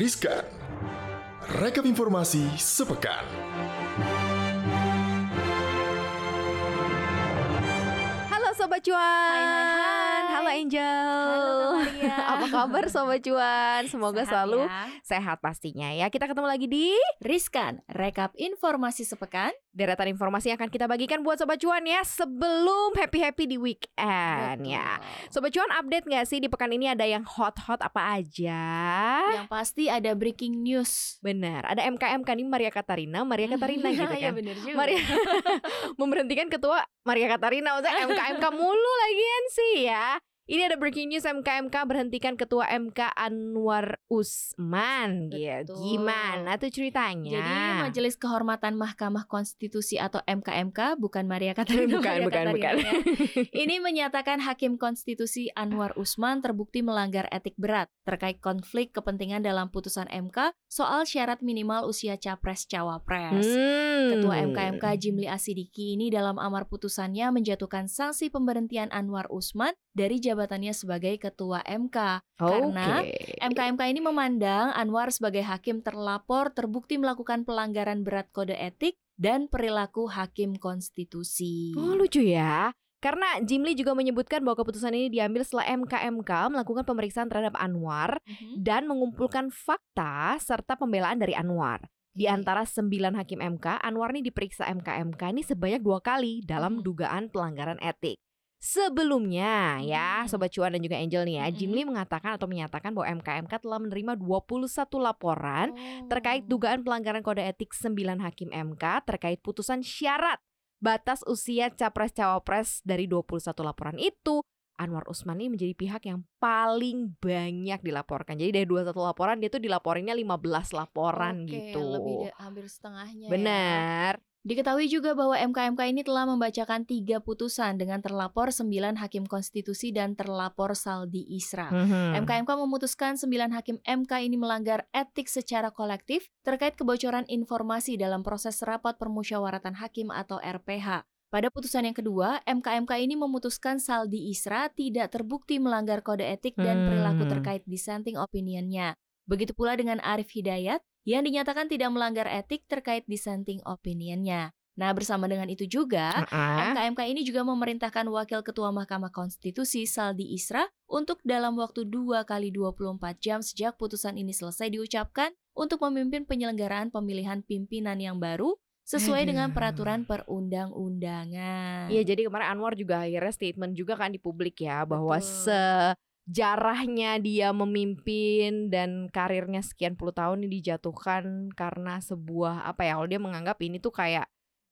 Riskan. Rekap informasi sepekan. Halo Sobat Cuan. Hai, hai, hai. Halo Angel. Halo. Apa kabar Sobat Cuan? Semoga Sehat selalu ya. sehat pastinya ya. Kita ketemu lagi di Riskan, rekap informasi sepekan. deretan informasi yang akan kita bagikan buat Sobat Cuan ya sebelum happy-happy di weekend ya. Sobat Cuan update nggak sih di pekan ini ada yang hot-hot apa aja? Yang pasti ada breaking news. Benar, ada MKMK nih Maria Katarina, Maria Katarina gitu Iya kan. bener juga. Maria memberhentikan ketua Maria Katarina maksudnya MKMK mulu lagian sih ya. Ini ada breaking news MKMK berhentikan ketua MK Anwar Usman gitu. Gimana tuh ceritanya? Jadi Majelis Kehormatan Mahkamah Konstitusi atau MKMK bukan Maria Katarina. bukan Maria bukan Katarina bukan. ya. Ini menyatakan Hakim Konstitusi Anwar Usman terbukti melanggar etik berat terkait konflik kepentingan dalam putusan MK soal syarat minimal usia capres-cawapres. Hmm. Ketua MKMK Jimli Asidiki ini dalam amar putusannya menjatuhkan sanksi pemberhentian Anwar Usman dari jabatannya sebagai ketua MK. karena Oke. MKMK ini memandang Anwar sebagai hakim terlapor terbukti melakukan pelanggaran berat kode etik dan perilaku hakim konstitusi. Oh lucu ya. Karena Jimli juga menyebutkan bahwa keputusan ini diambil setelah MKMK melakukan pemeriksaan terhadap Anwar Mhm. dan mengumpulkan fakta serta pembelaan dari Anwar. Di antara sembilan hakim MK, Anwar ini diperiksa MKMK ini sebanyak dua kali dalam Mhm. dugaan pelanggaran etik. Sebelumnya ya, Mhm. Sobat Cuan dan juga Angel nih ya, Mhm. Jimli mengatakan atau menyatakan bahwa MKMK telah menerima 21 laporan terkait Oh. dugaan pelanggaran kode etik 9 hakim MK terkait putusan syarat batas usia capres-cawapres dari 21 laporan itu. Anwar Usman ini menjadi pihak yang paling banyak dilaporkan. Jadi dari 21 laporan dia tuh dilaporinnya 15 laporan Oke, gitu. Lebih hampir setengahnya. ya. Diketahui juga bahwa MKMK ini telah membacakan tiga putusan dengan terlapor 9 hakim konstitusi dan terlapor Saldi Isra. Mhm. MKMK memutuskan 9 hakim MK ini melanggar etik secara kolektif terkait kebocoran informasi dalam proses rapat permusyawaratan hakim atau RPH. Pada putusan yang kedua, MKMK ini memutuskan Saldi Isra tidak terbukti melanggar kode etik dan perilaku Hmm. terkait dissenting opinionnya. Begitu pula dengan Arif Hidayat yang dinyatakan tidak melanggar etik terkait dissenting opinionnya. Nah, bersama dengan itu juga, Ah, MKMK ini juga memerintahkan Wakil Ketua Mahkamah Konstitusi Saldi Isra untuk dalam waktu 2 kali 24 jam sejak putusan ini selesai diucapkan untuk memimpin penyelenggaraan pemilihan pimpinan yang baru sesuai dengan peraturan perundang-undangan. Iya, jadi kemarin Anwar juga akhirnya statement juga kan di publik ya bahwa Betul. Sejarahnya dia memimpin dan karirnya sekian puluh tahun ini dijatuhkan karena sebuah apa ya kalau dia menganggap ini tuh kayak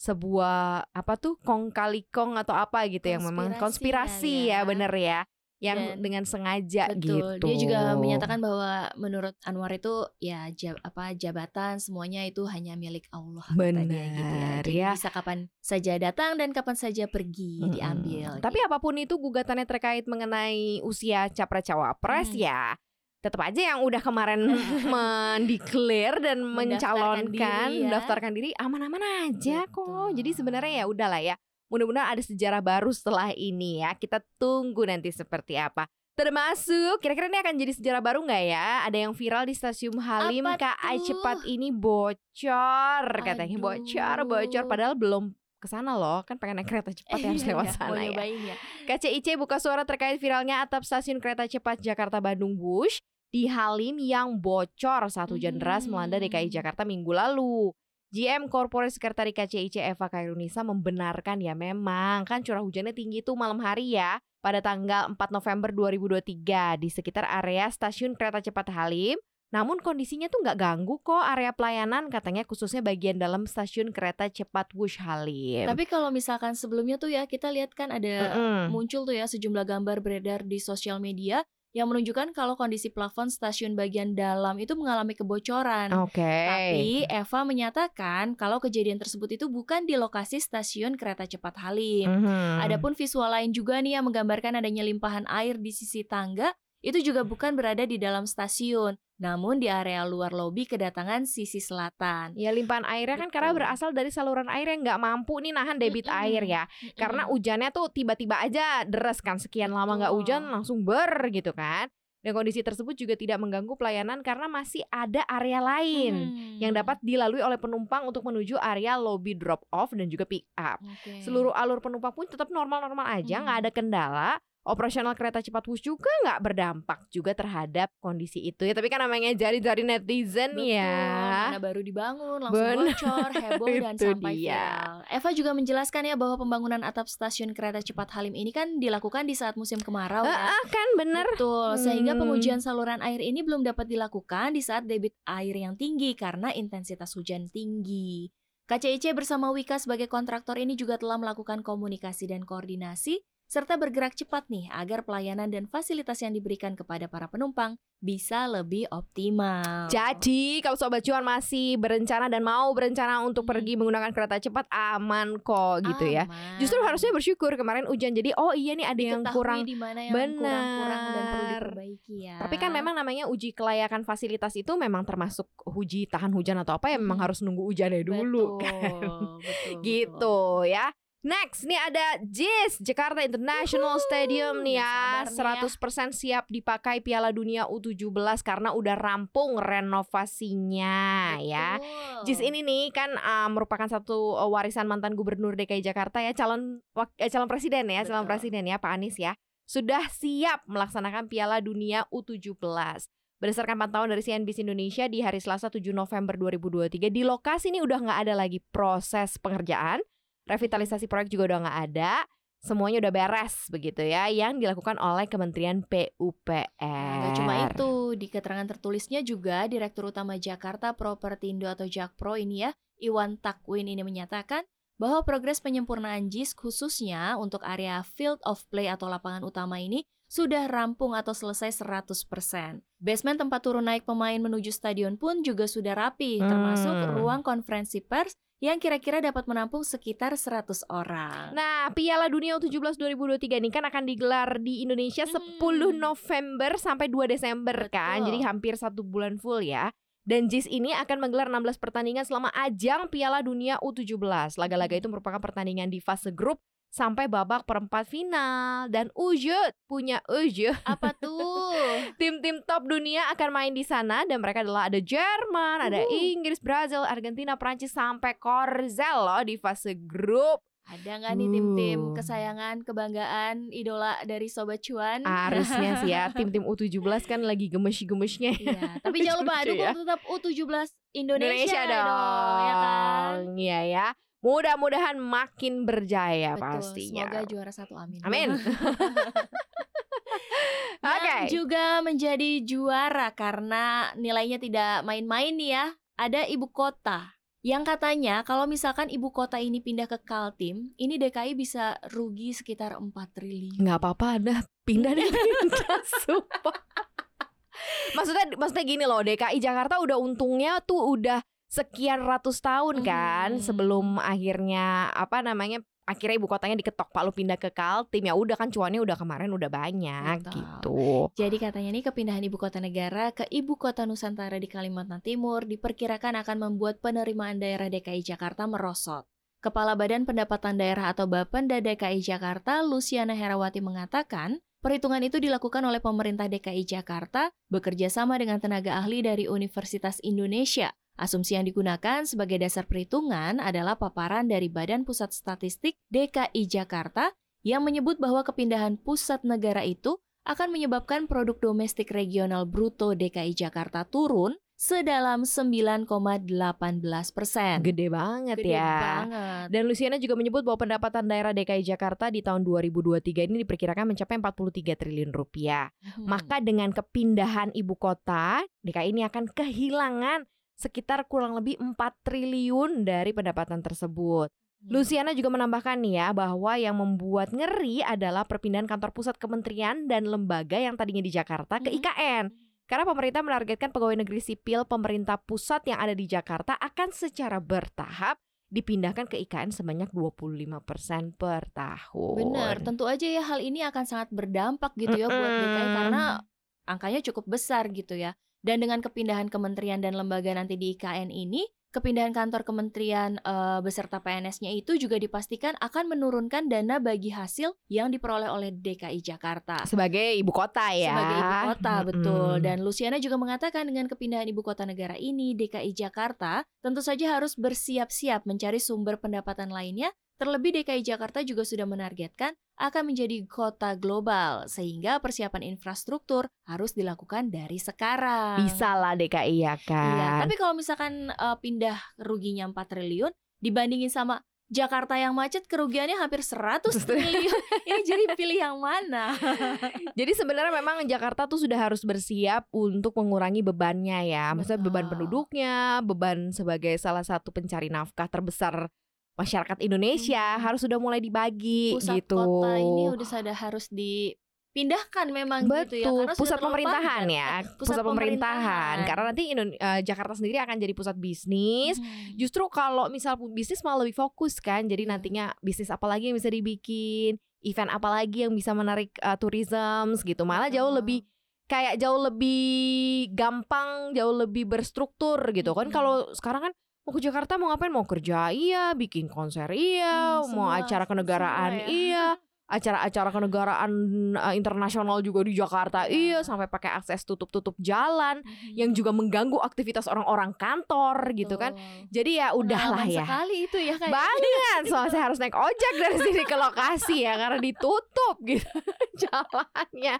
sebuah apa tuh kong kali kong atau apa gitu yang memang Konspirasi konspirasi ya, ya ya. bener ya yang Dan- dengan sengaja Betul. gitu. Dia juga menyatakan bahwa menurut Anwar itu ya ja- apa jabatan semuanya itu hanya milik Allah dia gitu ya. Benar, Jadi ya. bisa kapan saja datang dan kapan saja pergi Mm-mm. diambil. Tapi apa pun itu gugatannya terkait mengenai usia capres cawapres Hmm. ya tetap aja yang udah kemarin mendeklar dan Mendaftarkan mencalonkan diri ya. mendaftarkan diri aman-aman aja kok. Betul. Jadi sebenarnya ya udahlah ya. Mudah-mudahan ada sejarah baru setelah ini ya. Kita tunggu nanti seperti apa. Termasuk kira-kira ini akan jadi sejarah baru nggak ya? Ada yang viral di stasiun Halim Apa tuh? cepat ini bocor katanya Aduh. bocor bocor padahal belum ke sana loh kan pengen naik kereta cepat ya harus Iya, lewat iya, sana ya. ya. KCIC buka suara terkait viralnya atap stasiun kereta cepat Jakarta Bandung Wush di Halim yang bocor saat hujan deras melanda DKI Hmm. Jakarta minggu lalu. GM Corporate Sekretari KCIC Eva Kairunisa membenarkan ya memang kan curah hujannya tinggi tuh malam hari ya pada tanggal 4 November 2023 di sekitar area stasiun kereta cepat Halim. Namun kondisinya tuh nggak ganggu kok area pelayanan katanya khususnya bagian dalam stasiun kereta cepat Wush Halim. Tapi kalau misalkan sebelumnya tuh ya kita lihat kan ada Mm-mm. muncul tuh ya sejumlah gambar beredar di sosial media yang menunjukkan kalau kondisi plafon stasiun bagian dalam itu mengalami kebocoran. Oke. Tapi Eva menyatakan kalau kejadian tersebut itu bukan di lokasi stasiun kereta cepat Halim. Mhm. Adapun visual lain juga nih yang menggambarkan adanya limpahan air di sisi tangga itu juga bukan berada di dalam stasiun, namun di area luar lobi kedatangan sisi selatan. Ya limpahan airnya kan karena Betul. berasal dari saluran air yang nggak mampu nih nahan debit Mm-mm. air ya. Karena Mm-mm. hujannya tuh tiba-tiba aja deres kan sekian lama nggak Betul. hujan langsung ber gitu kan. Dan kondisi tersebut juga tidak mengganggu pelayanan karena masih ada area lain Hmm. yang dapat dilalui oleh penumpang untuk menuju area lobby drop off dan juga pick up. Oke. Seluruh alur penumpang pun tetap normal-normal aja, nggak Hmm. ada kendala. Operasional kereta cepat Wush juga nggak berdampak juga terhadap kondisi itu ya. Tapi kan namanya jari-jari netizen Betul, ya. mana baru dibangun langsung bocor, heboh dan sampai dia. viral. Eva juga menjelaskan ya bahwa pembangunan atap stasiun kereta cepat Halim ini kan dilakukan di saat musim kemarau ya. Ah, kan bener. Betul, sehingga Hmm. pengujian saluran air ini belum dapat dilakukan di saat debit air yang tinggi karena intensitas hujan tinggi. KCIC bersama Wika sebagai kontraktor ini juga telah melakukan komunikasi dan koordinasi serta bergerak cepat nih agar pelayanan dan fasilitas yang diberikan kepada para penumpang bisa lebih optimal. Jadi kalau Sobat Cuan masih berencana dan mau berencana untuk Hmm. pergi menggunakan kereta cepat aman kok gitu ya. Aman. Justru harusnya bersyukur kemarin hujan jadi oh iya nih ada yang kurang di mana yang kurang-kurang dan perlu diperbaiki ya. Tapi kan memang namanya uji kelayakan fasilitas itu memang termasuk uji tahan hujan atau apa ya memang Hmm. harus nunggu hujannya dulu betul, kan. betul, gitu ya. Next nih ada JIS Jakarta International Wuhu, Stadium nih ya sabar nih 100% siap dipakai Piala Dunia U17 karena udah rampung renovasinya ya. Betul. JIS ini nih kan uh, merupakan satu uh, warisan mantan gubernur DKI Jakarta ya calon eh, calon presiden ya calon Betul. presiden ya Pak Anies ya sudah siap melaksanakan Piala Dunia U17 berdasarkan pantauan dari CNBC Indonesia di hari Selasa 7 November 2023 di lokasi ini udah nggak ada lagi proses pengerjaan revitalisasi proyek juga udah nggak ada semuanya udah beres begitu ya yang dilakukan oleh Kementerian PUPR. Gak cuma itu, di keterangan tertulisnya juga Direktur Utama Jakarta Propertindo atau Jakpro ini ya, Iwan Takwin ini menyatakan bahwa progres penyempurnaan JIS khususnya untuk area field of play atau lapangan utama ini sudah rampung atau selesai 100%. Basement tempat turun naik pemain menuju stadion pun juga sudah rapi, termasuk Hmm. ruang konferensi pers yang kira-kira dapat menampung sekitar 100 orang. Nah, Piala Dunia U17 2023 ini kan akan digelar di Indonesia Hmm. 10 November sampai 2 Desember kan. Betul. Jadi hampir satu bulan full ya. Dan JIS ini akan menggelar 16 pertandingan selama ajang Piala Dunia U17. Laga-laga Hmm. itu merupakan pertandingan di fase grup sampai babak perempat final dan Ujut punya Ujut Apa tuh? tim-tim top dunia akan main di sana dan mereka adalah ada Jerman, ada Uhu. Inggris, Brazil, Argentina, Prancis sampai Korzel loh di fase grup. Ada nggak nih tim-tim Uh. kesayangan, kebanggaan, idola dari Sobat Cuan? Harusnya sih ya tim-tim U17 kan lagi gemes-gemesnya Iya, tapi jangan lupa dukung ya. tetap U17 Indonesia, dong, ya kan? Iya ya. Mudah-mudahan makin berjaya Betul, pastinya. Semoga juara satu, amin. Amin. Oke. Yang juga menjadi juara karena nilainya tidak main-main nih ya. Ada ibu kota. Yang katanya kalau misalkan ibu kota ini pindah ke Kaltim, ini DKI bisa rugi sekitar 4 triliun. nggak apa-apa ada pindah deh pindah sumpah. maksudnya maksudnya gini loh DKI Jakarta udah untungnya tuh udah sekian ratus tahun kan Hmm. sebelum akhirnya apa namanya akhirnya ibu kotanya diketok Pak lu pindah ke Kaltim ya udah kan cuannya udah kemarin udah banyak Betul. gitu. Jadi katanya nih kepindahan ibu kota negara ke ibu kota Nusantara di Kalimantan Timur diperkirakan akan membuat penerimaan daerah DKI Jakarta merosot. Kepala Badan Pendapatan Daerah atau Bapenda DKI Jakarta, Luciana Herawati mengatakan, perhitungan itu dilakukan oleh pemerintah DKI Jakarta bekerja sama dengan tenaga ahli dari Universitas Indonesia. Asumsi yang digunakan sebagai dasar perhitungan adalah paparan dari Badan Pusat Statistik DKI Jakarta yang menyebut bahwa kepindahan pusat negara itu akan menyebabkan produk domestik regional bruto DKI Jakarta turun sedalam 9,18 persen. Gede banget Gede ya. banget. Dan Luciana juga menyebut bahwa pendapatan daerah DKI Jakarta di tahun 2023 ini diperkirakan mencapai 43 triliun rupiah. Hmm. Maka dengan kepindahan ibu kota, DKI ini akan kehilangan sekitar kurang lebih 4 triliun dari pendapatan tersebut. Hmm. Luciana juga menambahkan nih ya bahwa yang membuat ngeri adalah perpindahan kantor pusat kementerian dan lembaga yang tadinya di Jakarta ke. IKN. Karena pemerintah menargetkan pegawai negeri sipil pemerintah pusat yang ada di Jakarta akan secara bertahap dipindahkan ke IKN sebanyak 25% per tahun. Benar, tentu aja ya hal ini akan sangat berdampak gitu ya buat DKI Mm-mm. karena angkanya cukup besar gitu ya. Dan dengan kepindahan kementerian dan lembaga nanti di IKN ini, Kepindahan kantor kementerian uh, beserta PNS-nya itu juga dipastikan akan menurunkan dana bagi hasil yang diperoleh oleh DKI Jakarta. Sebagai ibu kota ya. Sebagai ibu kota, betul. Dan Luciana juga mengatakan dengan kepindahan ibu kota negara ini, DKI Jakarta tentu saja harus bersiap-siap mencari sumber pendapatan lainnya Terlebih DKI Jakarta juga sudah menargetkan akan menjadi kota global, sehingga persiapan infrastruktur harus dilakukan dari sekarang. Bisa lah DKI ya kan. Iya, tapi kalau misalkan uh, pindah ruginya 4 triliun dibandingin sama Jakarta yang macet kerugiannya hampir 100 triliun. Ini jadi pilih yang mana? jadi sebenarnya memang Jakarta tuh sudah harus bersiap untuk mengurangi bebannya ya. Maksudnya beban penduduknya, beban sebagai salah satu pencari nafkah terbesar masyarakat Indonesia hmm. harus sudah mulai dibagi pusat gitu. kota ini udah sudah harus dipindahkan memang Betul, gitu ya karena pusat pemerintahan ya, pusat, pusat pemerintahan. pemerintahan. Karena nanti uh, Jakarta sendiri akan jadi pusat bisnis. Hmm. Justru kalau misal bisnis malah lebih fokus kan, jadi hmm. nantinya bisnis apa lagi yang bisa dibikin, event apa lagi yang bisa menarik uh, tourism gitu, malah jauh lebih kayak jauh lebih gampang, jauh lebih berstruktur gitu kan. Kalau sekarang kan mau ke Jakarta mau ngapain? Mau kerja iya. Bikin konser iya. Hmm, mau acara kenegaraan ya. iya. Acara-acara kenegaraan uh, internasional juga di Jakarta iya, iya. Sampai pakai akses tutup-tutup jalan hmm. yang juga mengganggu aktivitas orang-orang kantor gitu kan. Jadi ya udahlah ya. sekali itu ya kayak. Banget. Soalnya saya harus naik ojek dari sini ke lokasi ya karena ditutup gitu. Jalannya.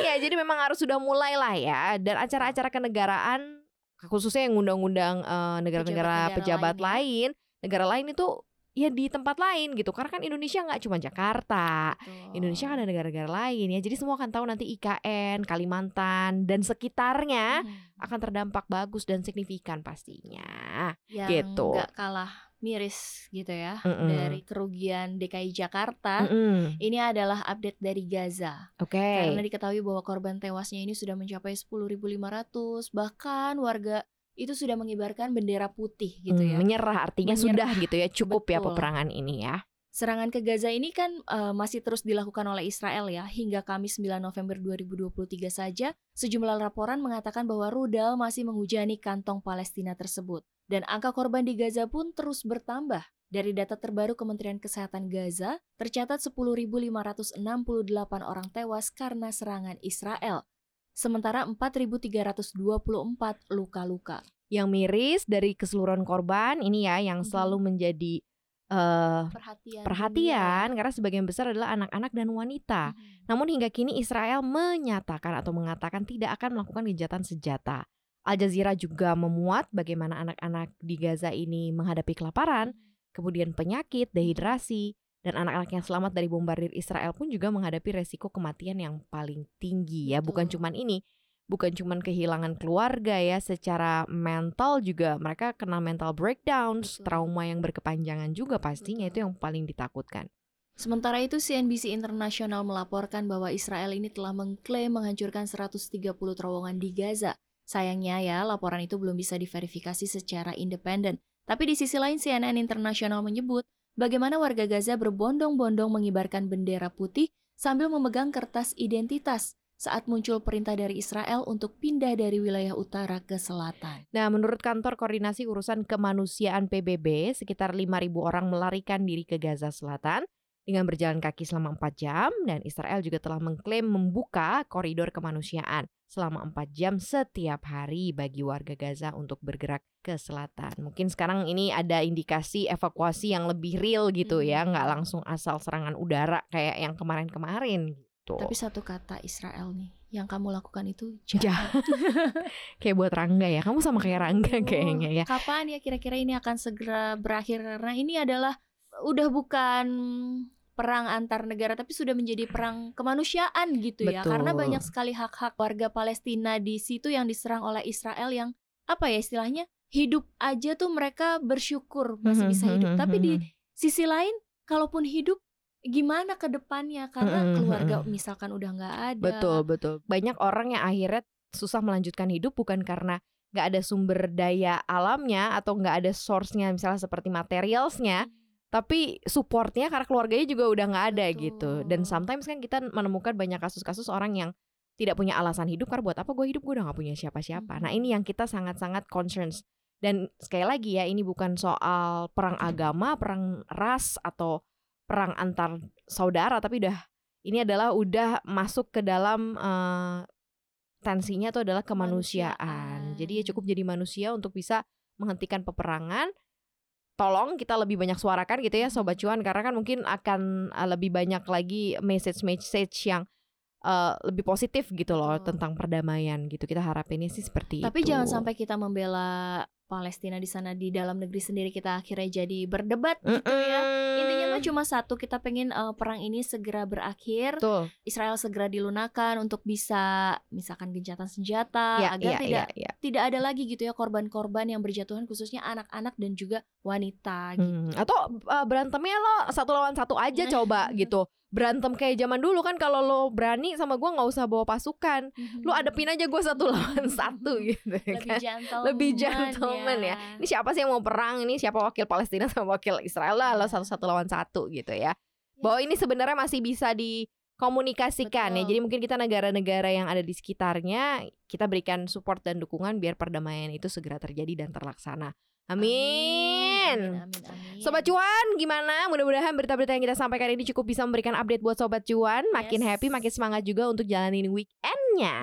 Ya jadi memang harus sudah mulai lah ya. Dan acara-acara kenegaraan khususnya yang undang-undang uh, negara-negara pejabat, pejabat ya. lain, negara lain itu ya di tempat lain gitu karena kan Indonesia nggak cuma Jakarta Betul. Indonesia kan ada negara-negara lain ya jadi semua akan tahu nanti IKN Kalimantan dan sekitarnya hmm. akan terdampak bagus dan signifikan pastinya yang gitu nggak kalah miris gitu ya mm -mm. dari kerugian DKI Jakarta. Mm -mm. Ini adalah update dari Gaza. Oke. Okay. Karena diketahui bahwa korban tewasnya ini sudah mencapai 10.500, bahkan warga itu sudah mengibarkan bendera putih gitu mm, ya. Menyerah artinya menyerah. sudah gitu ya, cukup ya Betul. ya peperangan ini ya. Serangan ke Gaza ini kan uh, masih terus dilakukan oleh Israel ya. Hingga Kamis 9 November 2023 saja, sejumlah laporan mengatakan bahwa rudal masih menghujani kantong Palestina tersebut. Dan angka korban di Gaza pun terus bertambah. Dari data terbaru Kementerian Kesehatan Gaza, tercatat 10.568 orang tewas karena serangan Israel. Sementara 4.324 luka-luka. Yang miris dari keseluruhan korban ini ya yang selalu menjadi uh, perhatian, perhatian karena sebagian besar adalah anak-anak dan wanita. Hmm. Namun hingga kini Israel menyatakan atau mengatakan tidak akan melakukan kejahatan senjata. Al Jazeera juga memuat bagaimana anak-anak di Gaza ini menghadapi kelaparan, kemudian penyakit, dehidrasi, dan anak-anak yang selamat dari bombardir Israel pun juga menghadapi resiko kematian yang paling tinggi ya. Bukan cuma ini, bukan cuma kehilangan keluarga ya secara mental juga mereka kena mental breakdowns, Betul. trauma yang berkepanjangan juga pastinya Betul. itu yang paling ditakutkan. Sementara itu CNBC Internasional melaporkan bahwa Israel ini telah mengklaim menghancurkan 130 terowongan di Gaza. Sayangnya ya, laporan itu belum bisa diverifikasi secara independen. Tapi di sisi lain CNN Internasional menyebut bagaimana warga Gaza berbondong-bondong mengibarkan bendera putih sambil memegang kertas identitas saat muncul perintah dari Israel untuk pindah dari wilayah utara ke selatan. Nah, menurut kantor koordinasi urusan kemanusiaan PBB, sekitar 5.000 orang melarikan diri ke Gaza Selatan dengan berjalan kaki selama 4 jam dan Israel juga telah mengklaim membuka koridor kemanusiaan selama 4 jam setiap hari bagi warga Gaza untuk bergerak ke selatan. Mungkin sekarang ini ada indikasi evakuasi yang lebih real gitu ya, hmm. nggak langsung asal serangan udara kayak yang kemarin-kemarin gitu. Tapi satu kata Israel nih, yang kamu lakukan itu jahat. kayak buat Rangga ya. Kamu sama kayak Rangga oh, kayaknya ya. Kapan ya kira-kira ini akan segera berakhir karena ini adalah udah bukan perang antar negara tapi sudah menjadi perang kemanusiaan gitu ya. Betul. Karena banyak sekali hak-hak warga Palestina di situ yang diserang oleh Israel yang apa ya istilahnya hidup aja tuh mereka bersyukur masih mhm, bisa hidup. Mhm, tapi di mhm. sisi lain kalaupun hidup gimana ke depannya karena mm-hmm. keluarga misalkan udah nggak ada. Betul betul. Banyak orang yang akhirnya susah melanjutkan hidup bukan karena nggak ada sumber daya alamnya atau nggak ada source-nya misalnya seperti materialsnya, hmm. tapi supportnya karena keluarganya juga udah nggak ada betul. gitu. Dan sometimes kan kita menemukan banyak kasus-kasus orang yang tidak punya alasan hidup karena buat apa gue hidup gue udah nggak punya siapa-siapa. Hmm. Nah ini yang kita sangat-sangat concerns Dan sekali lagi ya, ini bukan soal perang agama, perang ras atau perang antar saudara, tapi udah ini adalah udah masuk ke dalam uh, tensinya itu adalah kemanusiaan. Jadi ya cukup jadi manusia untuk bisa menghentikan peperangan. Tolong kita lebih banyak suarakan gitu ya sobat cuan karena kan mungkin akan uh, lebih banyak lagi message-message yang uh, lebih positif gitu loh Betul. tentang perdamaian gitu. Kita harapinnya sih seperti Tapi itu. jangan sampai kita membela Palestina di sana di dalam negeri sendiri kita akhirnya jadi berdebat gitu ya. Intinya mah cuma satu, kita pengen eh, perang ini segera berakhir, Betul. Israel segera dilunakan untuk bisa misalkan gencatan senjata Ya, agar ya, tidak ya, ya. tidak ada lagi gitu ya korban-korban yang berjatuhan khususnya anak-anak dan juga wanita gitu. Hmm, Atau uh, berantemnya lo satu lawan satu aja coba gitu. Berantem kayak zaman dulu kan kalau lo berani sama gua nggak usah bawa pasukan. Lo adepin aja gue satu lawan satu gitu lebih kan. gentleman, Lebih gentleman ya. Ini siapa sih yang mau perang? Ini siapa wakil Palestina sama wakil Israel lah lo satu-satu lawan satu gitu ya. Bahwa ini sebenarnya masih bisa dikomunikasikan ya. Betul. Jadi mungkin kita negara-negara yang ada di sekitarnya kita berikan support dan dukungan biar perdamaian itu segera terjadi dan terlaksana. Amin. Amin, amin, amin. Sobat Cuan, gimana? Mudah-mudahan berita-berita yang kita sampaikan ini cukup bisa memberikan update buat Sobat Cuan. Makin Yes. happy, makin semangat juga untuk jalanin weekendnya.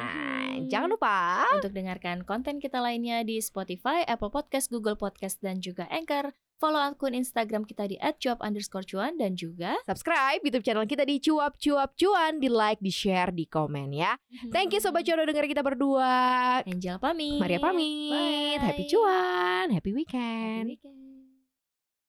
Mhm. Jangan lupa Untuk dengarkan konten kita lainnya di Spotify, Apple Podcast, Google Podcast, dan juga Anchor. Follow akun Instagram kita di @cuap_cuan dan juga subscribe YouTube channel kita di Cuap Cuap Cuan, di like, di share, di komen ya. Thank you Sobat Cuan udah denger kita berdua. Angel pamit. Maria pamit. Bye. Happy Cuan, happy Happy weekend. weekend.